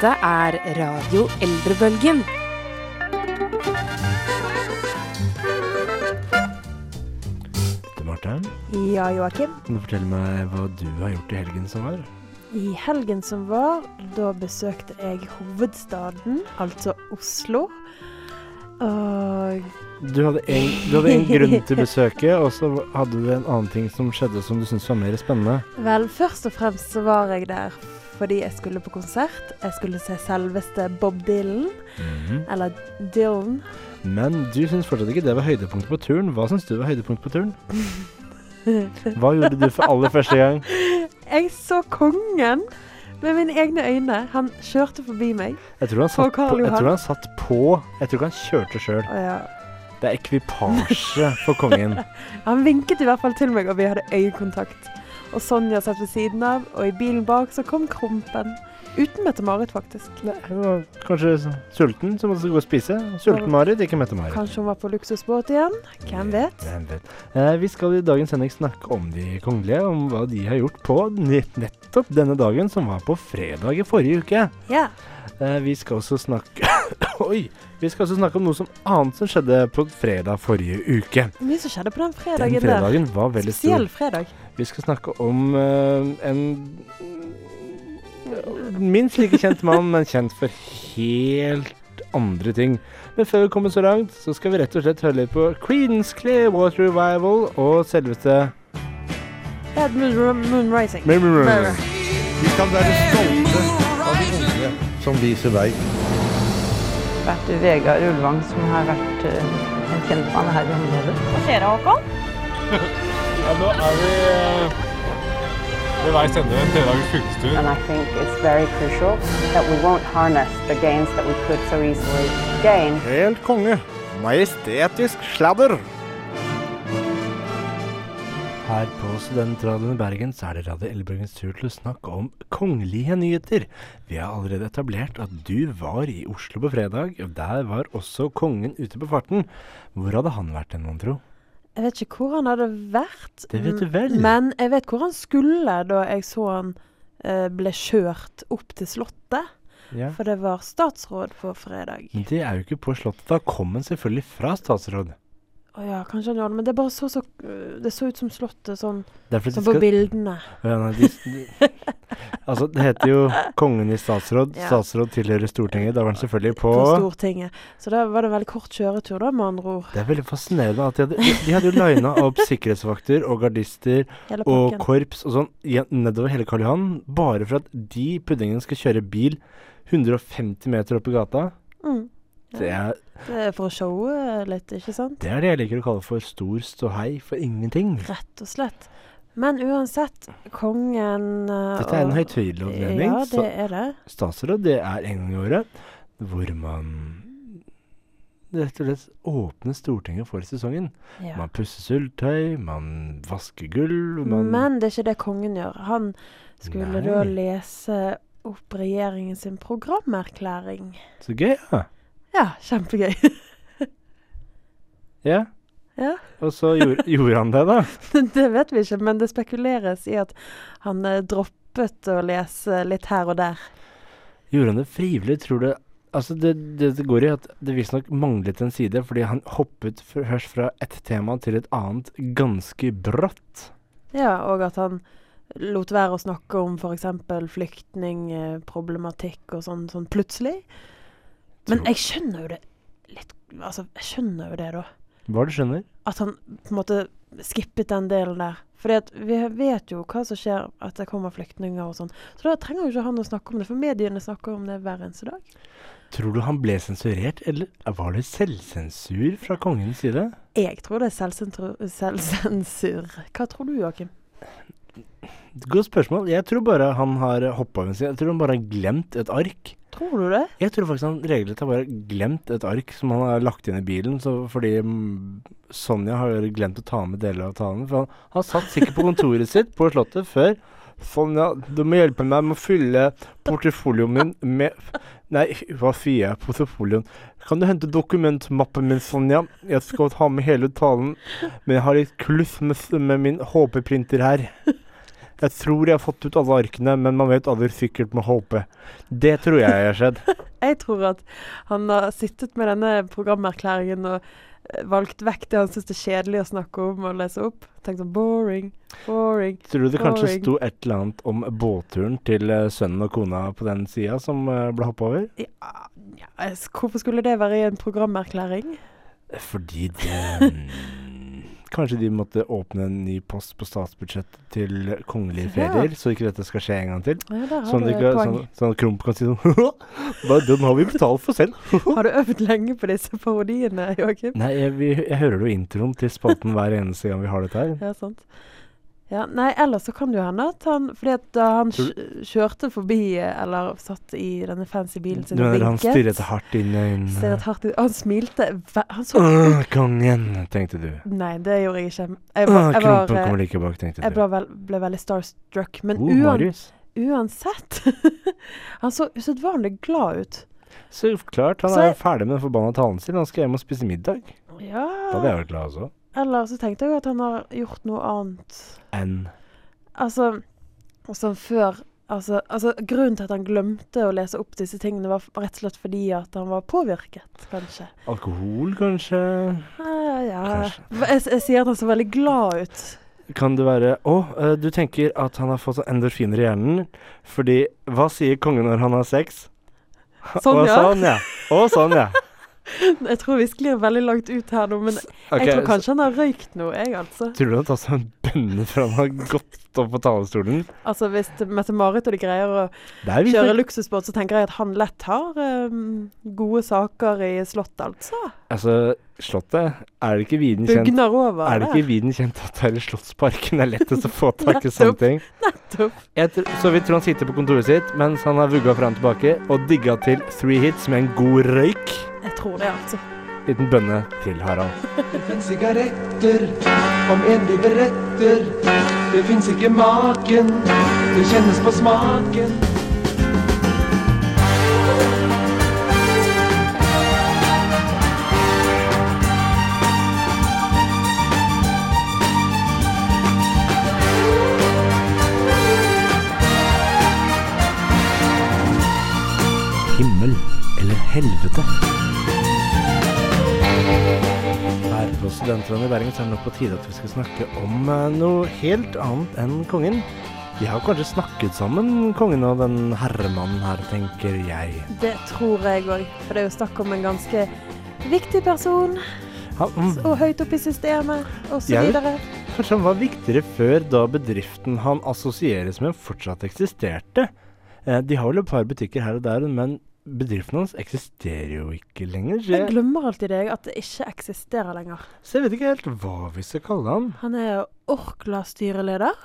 Dette er Radio Eldrebølgen. Du, Martin, Ja, Joakim. kan du fortelle meg hva du har gjort i helgen som var? I helgen som var, da besøkte jeg hovedstaden, altså Oslo. Og Du hadde en, du hadde en grunn til besøket, og så hadde du en annen ting som skjedde som du syntes var mer spennende. vel, først og fremst så var jeg der fordi jeg skulle på konsert. Jeg skulle se selveste Bob Dylan, eller Dylan. Men du syns fortsatt ikke det var høydepunktet på turen. Hva syns du var høydepunktet på turen? Hva gjorde du for aller første gang? Jeg så kongen med mine egne øyne. Han kjørte forbi meg. Jeg tror han satt på, jeg tror han satt på Jeg tror ikke han kjørte sjøl. Ja, Det er ekvipasje for kongen. Han vinket i hvert fall til meg, og vi hadde øyekontakt. Og Sonja satt ved siden av, og i bilen bak så kom Krompen. Uten Mette-Marit, faktisk. Nei, hun var kanskje sulten, så måtte hun gå og spise. Sulten-Marit, ikke Mette-Marit. Kanskje hun var på luksusbåt igjen? Hvem vet? Hvem vet. Eh, vi skal i dagens sending snakke om de kongelige, om hva de har gjort på nettopp denne dagen, som var på fredag i forrige uke. Ja. Eh, vi skal også snakke Oi! Vi skal også snakke om noe som annet som skjedde på fredag forrige uke. Mye som skjedde på den Den fredagen der. fredagen var veldig stor. Spesiell fredag. Vi skal snakke om eh, en minst like kjent mann, men kjent for helt andre ting. Men før vi kommer så langt, så skal vi rett og slett høre litt på Creedence Clearwater Revival og selveste Bad Moon, moon Rising. Vi kan være stolte av de unge som viser vei. vært Vegard Ulvang, som har vært eh, en kjent mann her i området. Hva skjer da, Håkon? Ja, nå er vi eh, ved veis ende en tredagers fylkestur. And I think it's very crucial that we won't harness the gains that we could so easily gain Helt konge. Majestetisk sladder. Her på Studentradioen i Bergen så er det Radio Ellebergens tur til å snakke om kongelige nyheter. Vi har allerede etablert at du var i Oslo på fredag, og der var også kongen ute på farten. Hvor hadde han vært hen, mon tro? Jeg vet ikke hvor han hadde vært. Det vet du vel. Men jeg vet hvor han skulle da jeg så han eh, ble kjørt opp til Slottet. Ja. For det var statsråd på fredag. Men det er jo ikke på Slottet. Da kom han selvfølgelig fra statsråd. Å ja, kanskje han gjorde det. Men det bare så så øh, Det så ut som Slottet sånn, de på skal bildene. ja, nei, de, de, Altså, det heter jo Kongen i statsråd. Ja. Statsråd tilhører Stortinget. Da var han selvfølgelig på På Stortinget. Så da var det en veldig kort kjøretur, da, med andre ord. Det er veldig fascinerende at de hadde, de, de hadde jo lina opp sikkerhetsvakter og gardister og korps og sånn nedover hele Karl Johan, bare for at de puddingene skal kjøre bil 150 meter opp i gata. Mm. Det er, Det er for å showe litt, ikke sant? det er det jeg liker å kalle for stor ståhei for ingenting. Rett og slett. Men uansett, kongen øh, Dette er en høytidelig anledning. Ja, det er det. statsråd det er en gang i året hvor man rett og slett åpner Stortinget for sesongen. Ja. Man pusser syltetøy, man vasker gulv, man Men det er ikke det kongen gjør. Han skulle Nei. da lese opp regjeringen sin programerklæring. Så gøy, ja. Ja, kjempegøy. ja. Ja. Og så gjorde, gjorde han det, da. det vet vi ikke, men det spekuleres i at han eh, droppet å lese litt her og der. Gjorde han det frivillig, tror du? Altså, det, det, det går i at det visstnok manglet en side, fordi han hoppet først fra ett tema til et annet ganske brått. Ja, og at han lot være å snakke om f.eks. flyktningproblematikk og sånn, sånn plutselig. Men jeg skjønner jo det litt Altså, jeg skjønner jo det, da. Hva du skjønner? At han på en måte skippet den delen der. Fordi at vi vet jo hva som skjer at det kommer flyktninger og sånn. Så da trenger jo ikke han å snakke om det, for mediene snakker om det hver eneste dag. Tror du han ble sensurert, eller var det selvsensur fra kongens side? Jeg tror det er selvsensur. Hva tror du, Joakim? Godt spørsmål. Jeg tror bare han har hoppa over en side. Jeg tror han bare har glemt et ark. Tror du det? Jeg tror faktisk han regelrett har bare glemt et ark som han har lagt inn i bilen, fordi mm, Sonja har glemt å ta med deler av talen. For han, han satt sikkert på kontoret sitt på Slottet før. Sonja, du må hjelpe meg med å fylle portefolioen min med Nei, hva sier jeg? Portefolioen. Kan du hente dokumentmappen min, Sonja? Jeg skal ha med hele talen, men jeg har litt kluss med, med min HP-printer her. Jeg tror jeg har fått ut alle arkene, men man vet aldri sikkert med håpet. Det tror jeg har skjedd. Jeg tror at han har sittet med denne programerklæringen og eh, valgt vekk det han syns er kjedelig å snakke om og lese opp. Tenkt sånn boring, boring. boring. Tror du det kanskje sto et eller annet om båtturen til eh, sønnen og kona på den sida som eh, ble hoppa over? Ja, ja, hvorfor skulle det være i en programerklæring? Fordi det Kanskje de måtte åpne en ny post på statsbudsjettet til kongelige Ja. ferier, så ikke dette skal skje en gang til? Ja, Sånn, at et ikke, sånn, sånn at Kromp kan si sånn «Hva, Den har vi betalt for selv. Har du øvd lenge på disse parodiene, Joakim? Nei, jeg, vi, jeg hører jo introen til spalten hver eneste gang vi har dette her. Ja, sant. Ja, nei, ellers så kan det jo hende at han Fordi at da han kjørte forbi, eh, eller satt i denne fancy bilen sin og vinket han stirret hardt inn i øynene? hardt inn. Han smilte Han så Åh, kongen, tenkte du. Nei, det gjorde jeg ikke. Jeg, var, jeg, var, eh, like bak, tenkte jeg du. ble, vel, ble veldig starstruck. Men Oh, uan, uansett Han så usedvanlig glad ut. Så klart, han Så er jo ferdig med den forbanna talen sin. Han skal hjem og spise middag. Da hadde Ja jeg vært glad også. Eller så tenkte jeg at han har gjort noe annet. Enn Altså, sånn før altså, altså, Grunnen til at han glemte å lese opp disse tingene, var rett og slett fordi at han var påvirket, kanskje. alkohol, kanskje? Eh, ja Kanskje. Jeg, jeg sier at han så veldig glad ut. Kan det være Å, oh, du tenker at han har fått endorfiner i hjernen? Fordi Hva sier kongen når han har sex? Sånn, Å, ja. sånn, ja. Å, sånn, ja. Jeg tror vi sklir veldig langt ut her nå, men okay, jeg tror så- kanskje han har røykt noe, jeg, altså. Tror du han tatt seg en bønne før han har gått opp på talerstolen? Altså Hvis Mette-Marit og de greier å kjøre luksusbåt, så tenker jeg at han lett har um, gode saker i Slottet, altså. Altså, Slottet Er det ikke viden kjent Bugner over Er det der. ikke viden kjent at det er i Slottsparken er lettest å få tak i sånne ting? Nettopp. Jeg så vi tror han sitter på kontoret sitt mens han har vugga fram og tilbake og digga til three hits med en god røyk. Jeg tror det, altså. Liten bønne til Harald. Det fins sigaretter om en de beretter. Det fins ikke maken, det kjennes på smaken. Helvete? Her på Studentlandet i Bergen så er det nok på tide at vi skal snakke om eh, noe helt annet enn kongen. De har kanskje snakket sammen, kongen og den herremannen her, tenker jeg. Det tror jeg òg. For det er jo snakk om en ganske viktig person. Han, mm, Og høyt oppe i systemet, osv. Jeg- videre. kanskje han var viktigere før, da bedriften han assosieres med, fortsatt eksisterte. Eh, de har vel et par butikker her og der, men bedriften hans eksisterer jo ikke lenger. Jeg jeg, glemmer alltid det, at det ikke eksisterer lenger. så jeg vet ikke helt hva vi skal kalle han. Han er Orkla-styreleder.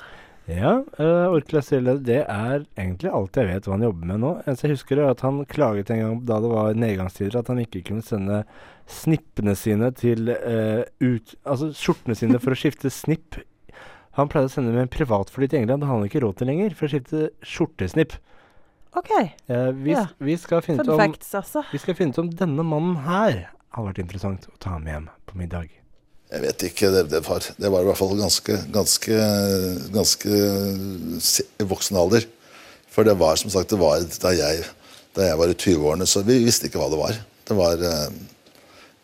Ja, uh, Orkla-styreleder, det er egentlig alt jeg vet hva han jobber med nå. Eneste jeg husker er at han klaget en gang da det var nedgangstider, at han ikke kunne sende snippene sine til uh, ut... Altså skjortene sine for å skifte snipp. Han pleide å sende med en privatfly til England, det hadde han ikke råd til lenger, for å skifte skjortesnipp. OK. Eh, vi, Ja. vi, skal finne ut Fun om, facts, altså. vi skal finne ut om denne mannen her har vært interessant å ta med hjem på middag. Jeg vet ikke. Det, det, var, det var i hvert fall ganske, ganske, ganske voksen alder. For det var som sagt det var da jeg, da jeg var i 20-årene, så vi visste ikke hva det var. Det var, eh,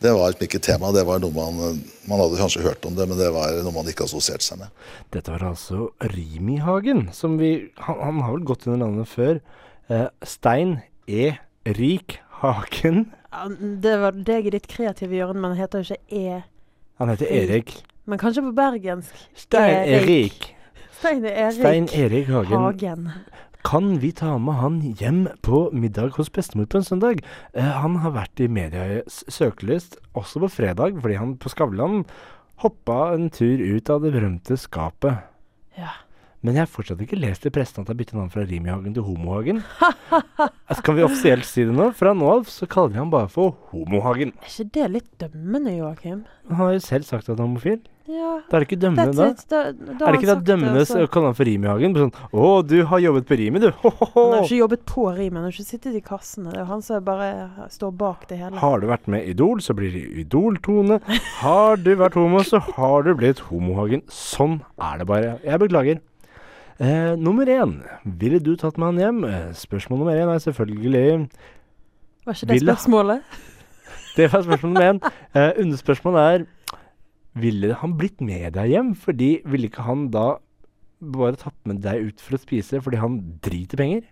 det var ikke et tema. Det var noe man, man hadde kanskje hørt om det, men det var noe man ikke assosierte seg med. Dette var altså Rimi-Hagen, som vi han, han har vel gått under navnet før. Eh, Stein E. Rik Hagen. Det var deg i ditt kreative hjørne, men han heter jo ikke E. Han heter Erik. Men kanskje på bergensk. Stein Erik. Stein Erik Stein Erik Hagen. Hagen. Kan vi ta med han hjem på middag hos bestemor på en søndag? Uh, han har vært i medias søkelys også på fredag, fordi han på Skavlan hoppa en tur ut av det berømte skapet. Ja. Men jeg har fortsatt ikke lest i pressen at jeg har byttet navn fra Rimi-Hagen til Homohagen. Altså, kan vi offisielt si det nå? Fra nå av så kaller vi han bare for Homohagen. Er ikke det litt dømmende, Joakim? Han har jo selv sagt at han er homofil. Ja. Da er det ikke dømmende, da? It. Da, da Er det ikke da dømmende altså. å kalle han for Rimihagen? Sånn, 'Å, du har jobbet på Rimi, du'. Ho, ho, ho. Han har ikke jobbet på rimet, han har ikke sittet i kassene. Det er han som bare står bak det hele. Har du vært med Idol, så blir det Idol-tone. Har du vært homo, så har du blitt Homohagen. Sånn er det bare. Jeg beklager. Eh, nummer én. Ville du tatt med han hjem? Eh, spørsmål nummer én er selvfølgelig Var ikke det spørsmålet? Det var spørsmål nummer én. Eh, Underspørsmålet er Ville han blitt med deg hjem? Fordi ville ikke han da bare tatt med deg ut for å spise fordi han driter penger?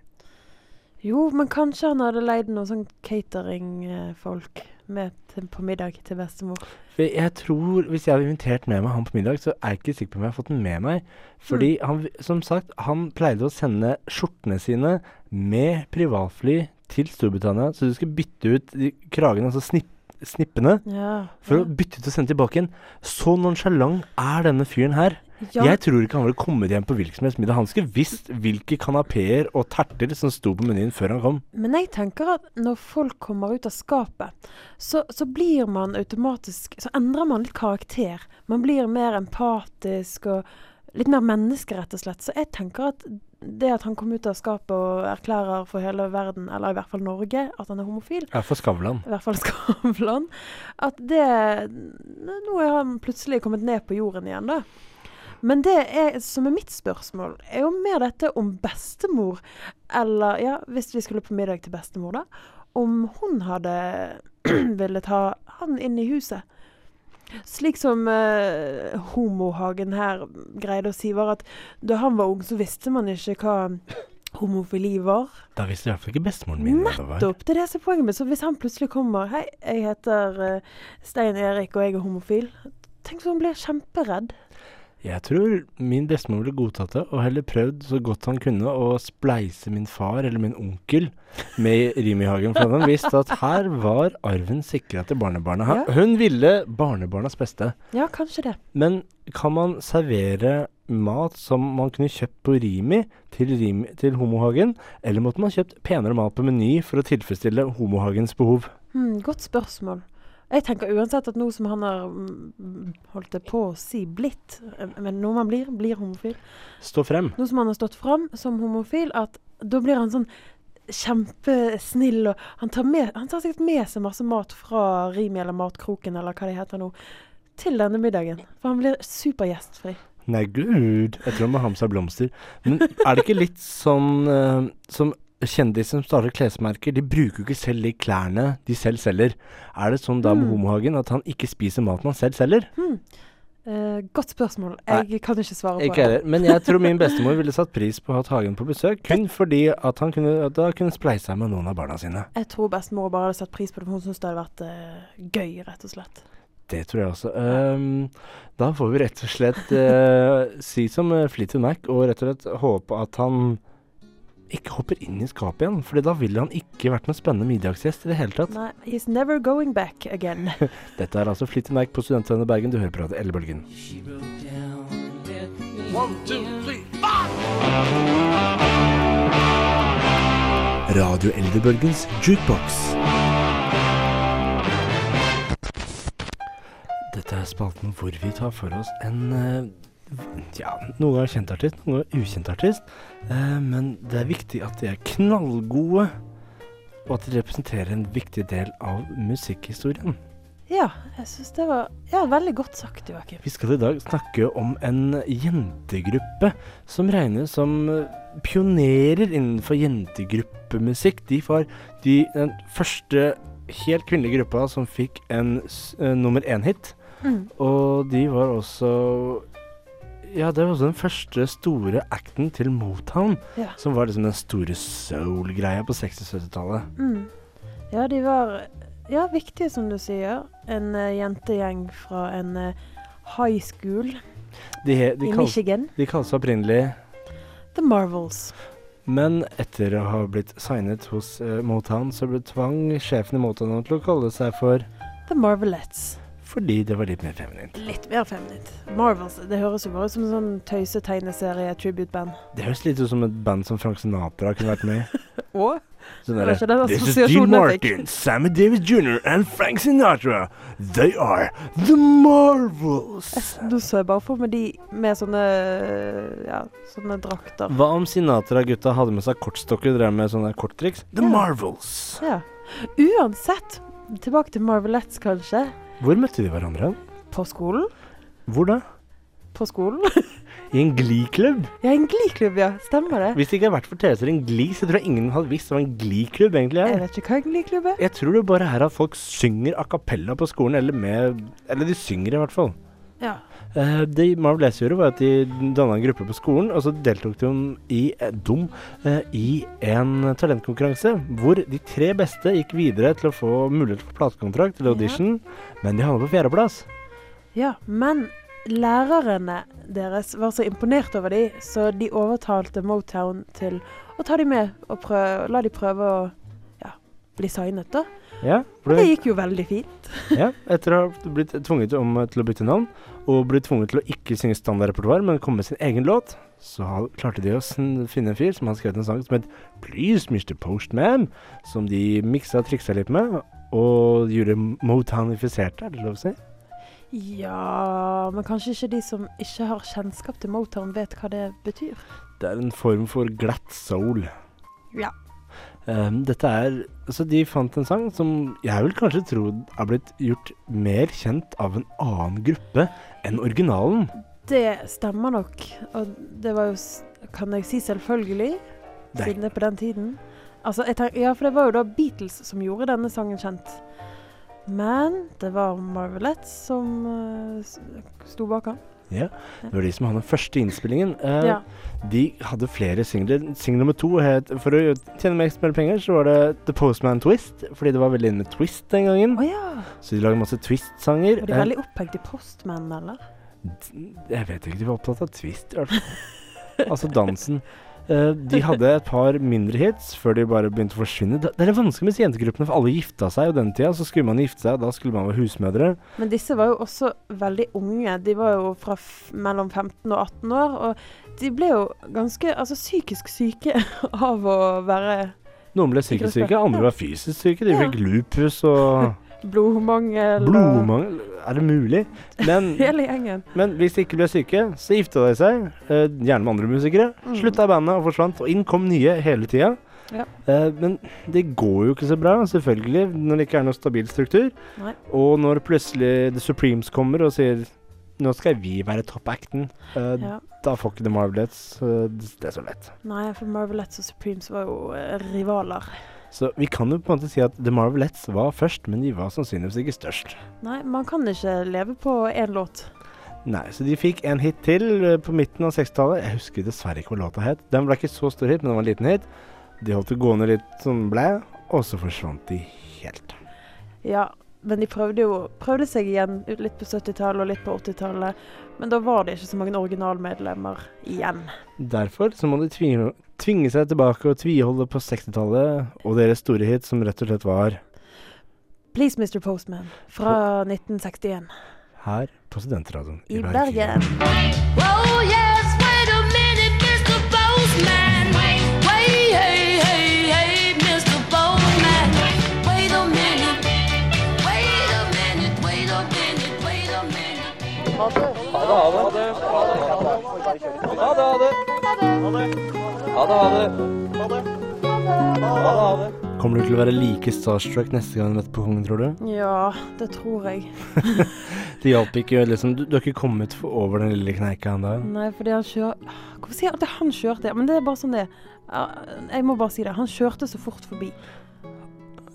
Jo, men kanskje han hadde leid noen sånn cateringfolk med til, på middag til bestemor. For jeg tror Hvis jeg hadde invitert med meg han på middag, så er jeg ikke sikker på om jeg har fått den med meg. Fordi han, som sagt, han pleide å sende skjortene sine med privatfly til Storbritannia, så du skulle bytte ut de kragene, altså snipp, snippene, Ja. for ja. å bytte ut og sende tilbake igjen. Så nonsjalant er denne fyren her. Ja. Jeg tror ikke han ville kommet hjem på hvilken som helst middag. Han skulle visst hvilke kanapeer og terter som sto på menyen før han kom. Men jeg tenker at når folk kommer ut av skapet, så, så blir man automatisk Så endrer man litt karakter. Man blir mer empatisk og litt mer menneske, rett og slett. Så jeg tenker at det at han kom ut av skapet og erklærer for hele verden, eller i hvert fall Norge, at han er homofil, Ja, for Skavlan. i hvert fall Skavlan, at det Nå er han plutselig kommet ned på jorden igjen, da. Men det er, som er mitt spørsmål, er jo mer dette om bestemor, eller ja, hvis vi skulle på middag til bestemor, da, om hun hadde villet ha han inn i huset. Slik som eh, Homohagen her greide å si, var at da han var ung, så visste man ikke hva homofili var. Da visste i hvert fall ikke bestemoren min hva det var. Nettopp! Det er det som er poenget mitt. Så hvis han plutselig kommer Hei, jeg heter eh, Stein Erik, og jeg er homofil. Tenk så han blir kjemperedd. Jeg tror min bestemor ville godtatt det, og heller prøvd så godt han kunne å spleise min far eller min onkel med i Rimi-hagen. For han visste at her var arven sikra til barnebarna. Ja. Hun ville barnebarnas beste. Ja, kanskje det. Men kan man servere mat som man kunne kjøpt på Rimi til, Rimi, til Homohagen, eller måtte man kjøpt penere mat på Meny for å tilfredsstille Homohagens behov? Hmm, godt spørsmål. Jeg tenker uansett at noe som han har mm, holdt det på å si blitt, eh, men når man blir, blir homofil Stå frem. Noe som han har stått frem som homofil, at da blir han sånn kjempesnill, og han tar, med, han tar sikkert med seg masse mat fra Rimi eller Matkroken eller hva det heter nå, til denne middagen. For han blir supergjestfri. Nei, gud. Jeg tror han må ha med seg blomster. Men er det ikke litt sånn uh, som kjendiser som starter klesmerker, de bruker jo ikke selv de klærne de selv selger. Er det sånn da med Mm. Homohagen at han ikke spiser maten han selv selger? Mm. Uh, godt spørsmål. Nei, Jeg kan ikke svare på Ikke heller. Men jeg tror min bestemor ville satt pris på å ha Hagen på besøk, kun fordi at han kunne, at da kunne spleisa med noen av barna sine. Jeg tror bestemor bare hadde satt pris på det, for hun syntes det hadde vært uh, gøy, rett og slett. Det tror jeg også. Um, da får vi rett og slett uh, si som Fleetwood Mac, og rett og slett håpe at han ikke hopper inn i skapet igjen, For da ville han ikke vært noen spennende middagsgjest i det hele tatt. Nei, he's never going back again. Dette er altså Flitty Mike på Studentene Bergen. Du hører på Radio Ellebølgen. Radio Eldrebølgens jukebox. Dette er spalten hvor vi tar for oss en eh, ja, noen ganger kjent artist, noen ganger ukjent artist. Eh, men det er viktig at de er knallgode, og at de representerer en viktig del av musikkhistorien. Ja, jeg syns det var ja, veldig godt sagt, Joakim. Vi skal i dag snakke om en jentegruppe som regnes som eh, pionerer innenfor jentegruppemusikk. De var de, den første helt kvinnelige gruppa som fikk en eh, nummer én-hit. Mm. Og de var også Ja, det var også den første store acten til Motown, Ja. som var liksom den store soul-greia på 60-70-tallet. Mm. Ja, de var ja, viktige, som du sier. En uh, jentegjeng fra en uh, high school De, de, i kal Michigan. de kalles opprinnelig The Marvels. Men etter å ha blitt signet hos uh, Motown, så ble tvang sjefen i Motown til å kalle seg for The Marvelettes. Fordi det var litt mer feminint. Litt mer feminint. Marvels, det høres jo bare ut som en sånn tøysetegneserie-tribute-band. Det høres litt ut som et band som Frank Sinatra kunne vært med i. Og? Sånn den This is Dean assosiasjonen jeg fikk." Martin, Sammy Davis Jr. and Frank Sinatra. They are the Marvels. Nå så jeg bare for meg de med sånne ja, sånne drakter. Hva om Sinatra-gutta hadde med seg kortstokker og drev med sånne korttriks? The Ja. Marvels. Ja. Uansett, tilbake til Marvelettes, kanskje. Hvor møtte de hverandre? På skolen. Hvor da? på skolen. I en Glee-klubb. ja, en Glee-klubb, ja. Stemmer det? Hvis det ikke hadde vært for og en gli, så tror jeg ingen hadde visst hva en gliklubb egentlig egentlig Jeg er. vet ikke hva en Glee-klubb er. Jeg tror det bare er at folk synger a cappella på skolen, eller med Eller de synger i hvert fall. Ja. Eh, det Marvel S gjorde, var at de danna en gruppe på skolen, og så deltok de i, eh, dum, uh, i en talentkonkurranse hvor de tre beste gikk videre til å få mulighet for platekontrakt til Ja. audition, men de havna på fjerdeplass. ja. Men lærerne deres var så imponert over de, så de overtalte Motown til å ta de med og prøve, la de prøve å ja, bli signet, da. Ja, Og det gikk jo veldig fint. ja, etter å ha blitt tvunget om til å bytte navn, og ble tvunget til å ikke synge standardrepertoar, men komme med sin egen låt, så klarte de å finne en fyr som hadde skrevet en sang som het Please Mr. Postman, som de miksa og triksa litt med, og gjorde Motownifiserte, er det lov å si? Ja, men kanskje ikke de som ikke har kjennskap til Motown, vet hva det betyr. Det er en form for glatt soul. Ja. Um, dette er Så de fant en sang som jeg vil kanskje tro har blitt gjort mer kjent av en annen gruppe enn originalen. Det stemmer nok. Og det var jo, kan jeg si selvfølgelig, er- siden det er på den tiden. Altså, jeg tenk, ja, for det var jo da Beatles som gjorde denne sangen kjent. Men det var Marvelettes som uh, sto bak han. Ja, det var de som hadde den første innspillingen. Eh, Ja. De hadde flere singler. Singel nummer to het For å tjene mer mer penger, så var det The Postman Twist, fordi det var veldig inne med twist den gangen. Oh, ja! Så de lagde masse twist-sanger. Var de Eh, veldig opphengt i Postman, eller? jeg vet ikke, de var opptatt av twist, i hvert fall. altså dansen. Eh, de hadde et par mindre hits før de bare begynte å forsvinne. Det er vanskelig med disse jentegruppene, for alle gifta seg jo den tida. Så skulle man gifte seg, da skulle man være husmødre. Men disse var jo også veldig unge. De var jo fra mellom 15 og 18 år. Og de ble jo ganske altså, psykisk syke av å være Noen ble psykisk syke, andre var fysisk syke. De fikk lupus og blodmangel. blodmangel. Er det mulig? Men, Hele gjengen. men hvis de ikke ble syke, så gifta de seg. Eh, gjerne med andre musikere. Mm. Slutta i bandet og forsvant. Og inn kom nye hele tida. Ja. Eh, men det går jo ikke så bra, selvfølgelig, når det ikke er noe stabil struktur. Nei. Og når plutselig The Supremes kommer og sier nå skal vi være toppacten, uh, Ja. da får ikke The Marvelettes uh, det er så lett. Nei, for Marvelettes og Supremes var jo eh, rivaler. Så vi kan jo på en måte si at The Marvelettes var først, men de var sannsynligvis ikke størst. Nei, man kan ikke leve på én låt. Nei, så de fikk en hit til eh, på midten av 60-tallet. Jeg husker dessverre ikke hva låta het. Den ble ikke så stor hit, men den var en liten hit. De holdt det gående litt sånn blæ, og så forsvant de helt. Ja, men de prøvde jo prøvde seg igjen litt på 70-tallet og litt på 80-tallet. Men da var det ikke så mange originalmedlemmer igjen. Derfor så må de tvinge, tvinge seg tilbake og tviholde på 60-tallet og deres store hit, som rett og slett var Please Mr. Postman fra 1961 her på Studentradioen i Bergen. Oh minute. Kommer du til å være like starstruck neste gang du møter på kongen, tror du? Ja, det tror jeg. Det hjalp ikke, liksom. Du, du har ikke kommet over den lille kneika ennå. Nei, fordi han kjører Hvorfor sier jeg alltid han kjørte? Men det er bare sånn det. Jeg må bare si det. Han kjørte så fort forbi.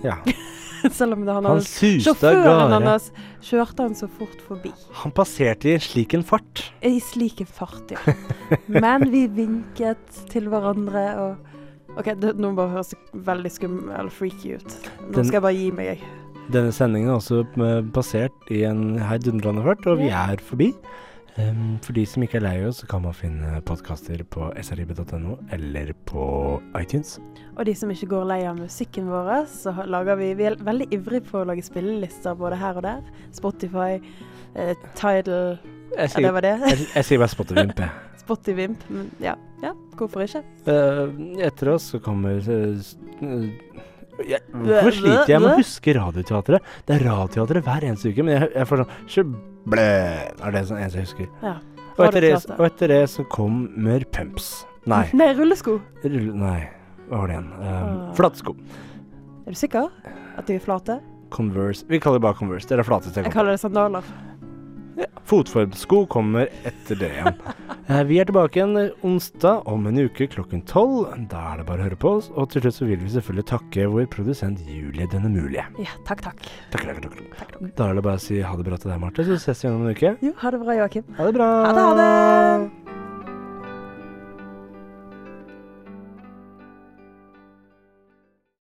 Ja. Selv om det han Han Sjåføren hans kjørte han så fort forbi. Han passerte i slik en fart. I slik en fart, ja. Men vi vinket til hverandre og OK, det, nå bare høres det veldig skummel eller freaky ut. Nå Den- skal jeg bare gi meg, jeg. Denne sendingen er også eh, basert i en heidundrende fart, og vi er forbi. Em, for de som ikke er lei oss, så kan man finne podkaster på srib.no eller på iTunes. Og de som ikke går lei av musikken vår, så lager vi Vi er veldig ivrige på å lage spillelister både her og der. Spotify, eh, Tidal Jeg Ja, det var det. jeg, jeg sier bare. Spotify-vimp. Men ja, ja, hvorfor ikke? Uh, etter oss så kommer eh, jeg, Hvorfor sliter jeg med å huske Radioteatret? Det er Radioteatret hver eneste uke, men jeg, jeg får sånn Sjøblæ er det som eneste jeg husker. Ja. Og etter, det, og etter det så kommer Pumps. Nei. Nei, rullesko. rull- Nei. Hva var det igjen? Um, flatsko. Er du sikker? At de er flate? Converse. Vi kaller det bare Converse. Det er flateste jeg Jeg kaller det sandaler. Fotformsko kommer etter det igjen. Eh, Vi er tilbake igjen onsdag om en uke klokken tolv. Da er det bare å høre på oss. Og til slutt så vil vi selvfølgelig takke vår produsent Julie Denne Mulige. Ja, takk, takk. Takk, takk, takk. Da er det bare å si ha det bra til deg, Marte, så ses vi igjen om en uke. Jo, ha det bra, Joakim. Ha det bra. Ha det, ha det.